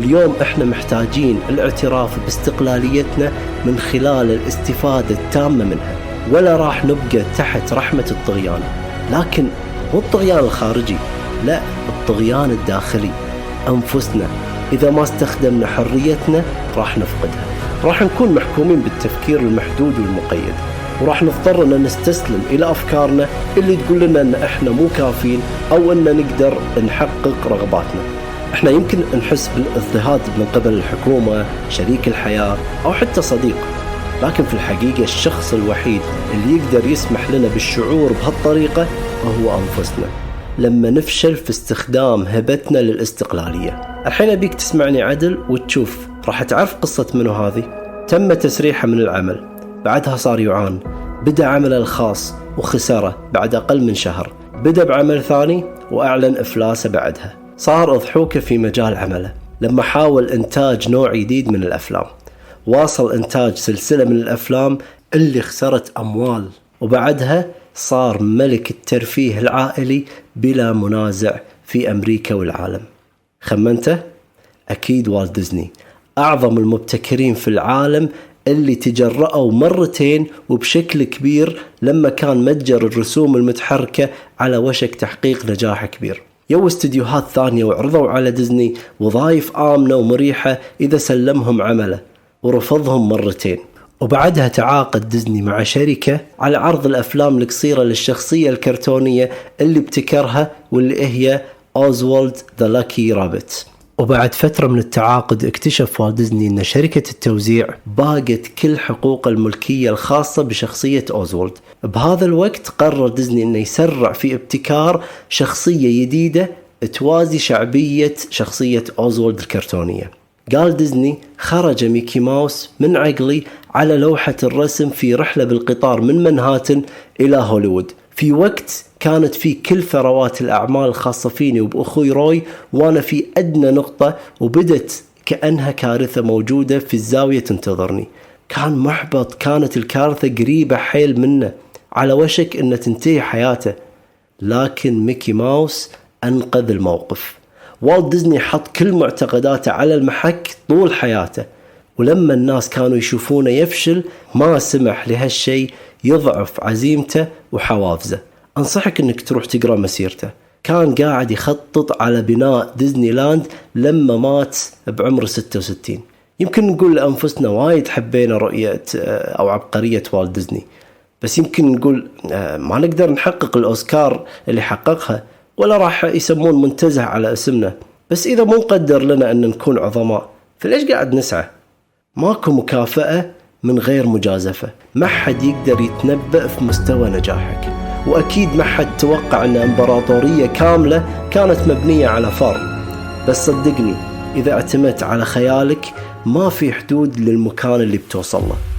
اليوم إحنا محتاجين الاعتراف باستقلاليتنا من خلال الاستفادة التامة منها ولا راح نبقى تحت رحمة الطغيان. لكن مو الطغيان الخارجي لا الطغيان الداخلي. أنفسنا إذا ما استخدمنا حريتنا راح نفقدها. راح نكون محكومين بالتفكير المحدود والمقيد. وراح نضطر أن نستسلم إلى أفكارنا اللي تقول لنا إن إحنا مو كافيين أو إن نقدر نحقق رغباتنا. إحنا يمكن نحس بالإضطهاد من قبل الحكومة، شريك الحياة أو حتى صديق. لكن في الحقيقة الشخص الوحيد اللي يقدر يسمح لنا بالشعور بهالطريقة هو أنفسنا. لما نفشل في استخدام هبتنا للاستقلالية. الحين أبيك تسمعني عدل وتشوف راح تعرف قصة منو هذه؟ تم تسريحه من العمل بعدها صار يعان بدأ عمله الخاص وخسره بعد أقل من شهر بدأ بعمل ثاني وأعلن إفلاسه بعدها صار أضحوكة في مجال عمله. لما حاول إنتاج نوع جديد من الأفلام واصل إنتاج سلسلة من الأفلام اللي خسرت أموال. وبعدها صار ملك الترفيه العائلي بلا منازع في أمريكا والعالم. خمنته؟ أكيد والت ديزني. أعظم المبتكرين في العالم اللي تجرأوا مرتين وبشكل كبير لما كان متجر الرسوم المتحركة على وشك تحقيق نجاح كبير. يوه استديوهات ثانية وعرضوا على ديزني وظائف آمنة ومريحة إذا سلمهم عمله ورفضهم مرتين. وبعدها تعاقد ديزني مع شركة على عرض الأفلام القصيرة للشخصية الكرتونية اللي ابتكرها واللي هي أوزوالد the lucky rabbit وبعد فترة من التعاقد اكتشف والت ديزني أن شركة التوزيع باقت كل حقوق الملكية الخاصة بشخصية أوزولد. بهذا الوقت قرر ديزني أنه يسرع في ابتكار شخصية جديدة توازي شعبية شخصية أوزولد الكرتونية. قال ديزني خرج ميكي ماوس من عقلي على لوحة الرسم في رحلة بالقطار من منهاتن إلى هوليوود. في وقت كانت في كل ثروات الأعمال الخاصة فيني وباخوي روي وأنا في أدنى نقطة وبدت كأنها كارثة موجودة في الزاوية تنتظرني. كان محبط كانت الكارثة قريبة حيل منه على وشك أن تنتهي حياته. لكن ميكي ماوس أنقذ الموقف. والت ديزني حط كل معتقداته على المحك طول حياته. ولما الناس كانوا يشوفونه يفشل ما سمح لهالشيء يضعف عزيمته وحوافزه. أنصحك أنك تروح تقرأ مسيرته. كان قاعد يخطط على بناء ديزني لاند لما مات بعمر 66 يمكن نقول لأنفسنا وايد حبينا رؤية آه، أو عبقرية والت ديزني. بس يمكن نقول آه، ما نقدر نحقق الأوسكار اللي حققها ولا راح يسمون منتزه على اسمنا. بس إذا مو مقدر لنا أن نكون عظماء فليش قاعد نسعى؟ ماكو مكافأة من غير مجازفة. ما حد يقدر يتنبأ في مستوى نجاحك. وأكيد ما حد توقع أن إمبراطورية كاملة كانت مبنية على فر بس صدقني إذا اعتمدت على خيالك ما في حدود للمكان اللي بتوصل له.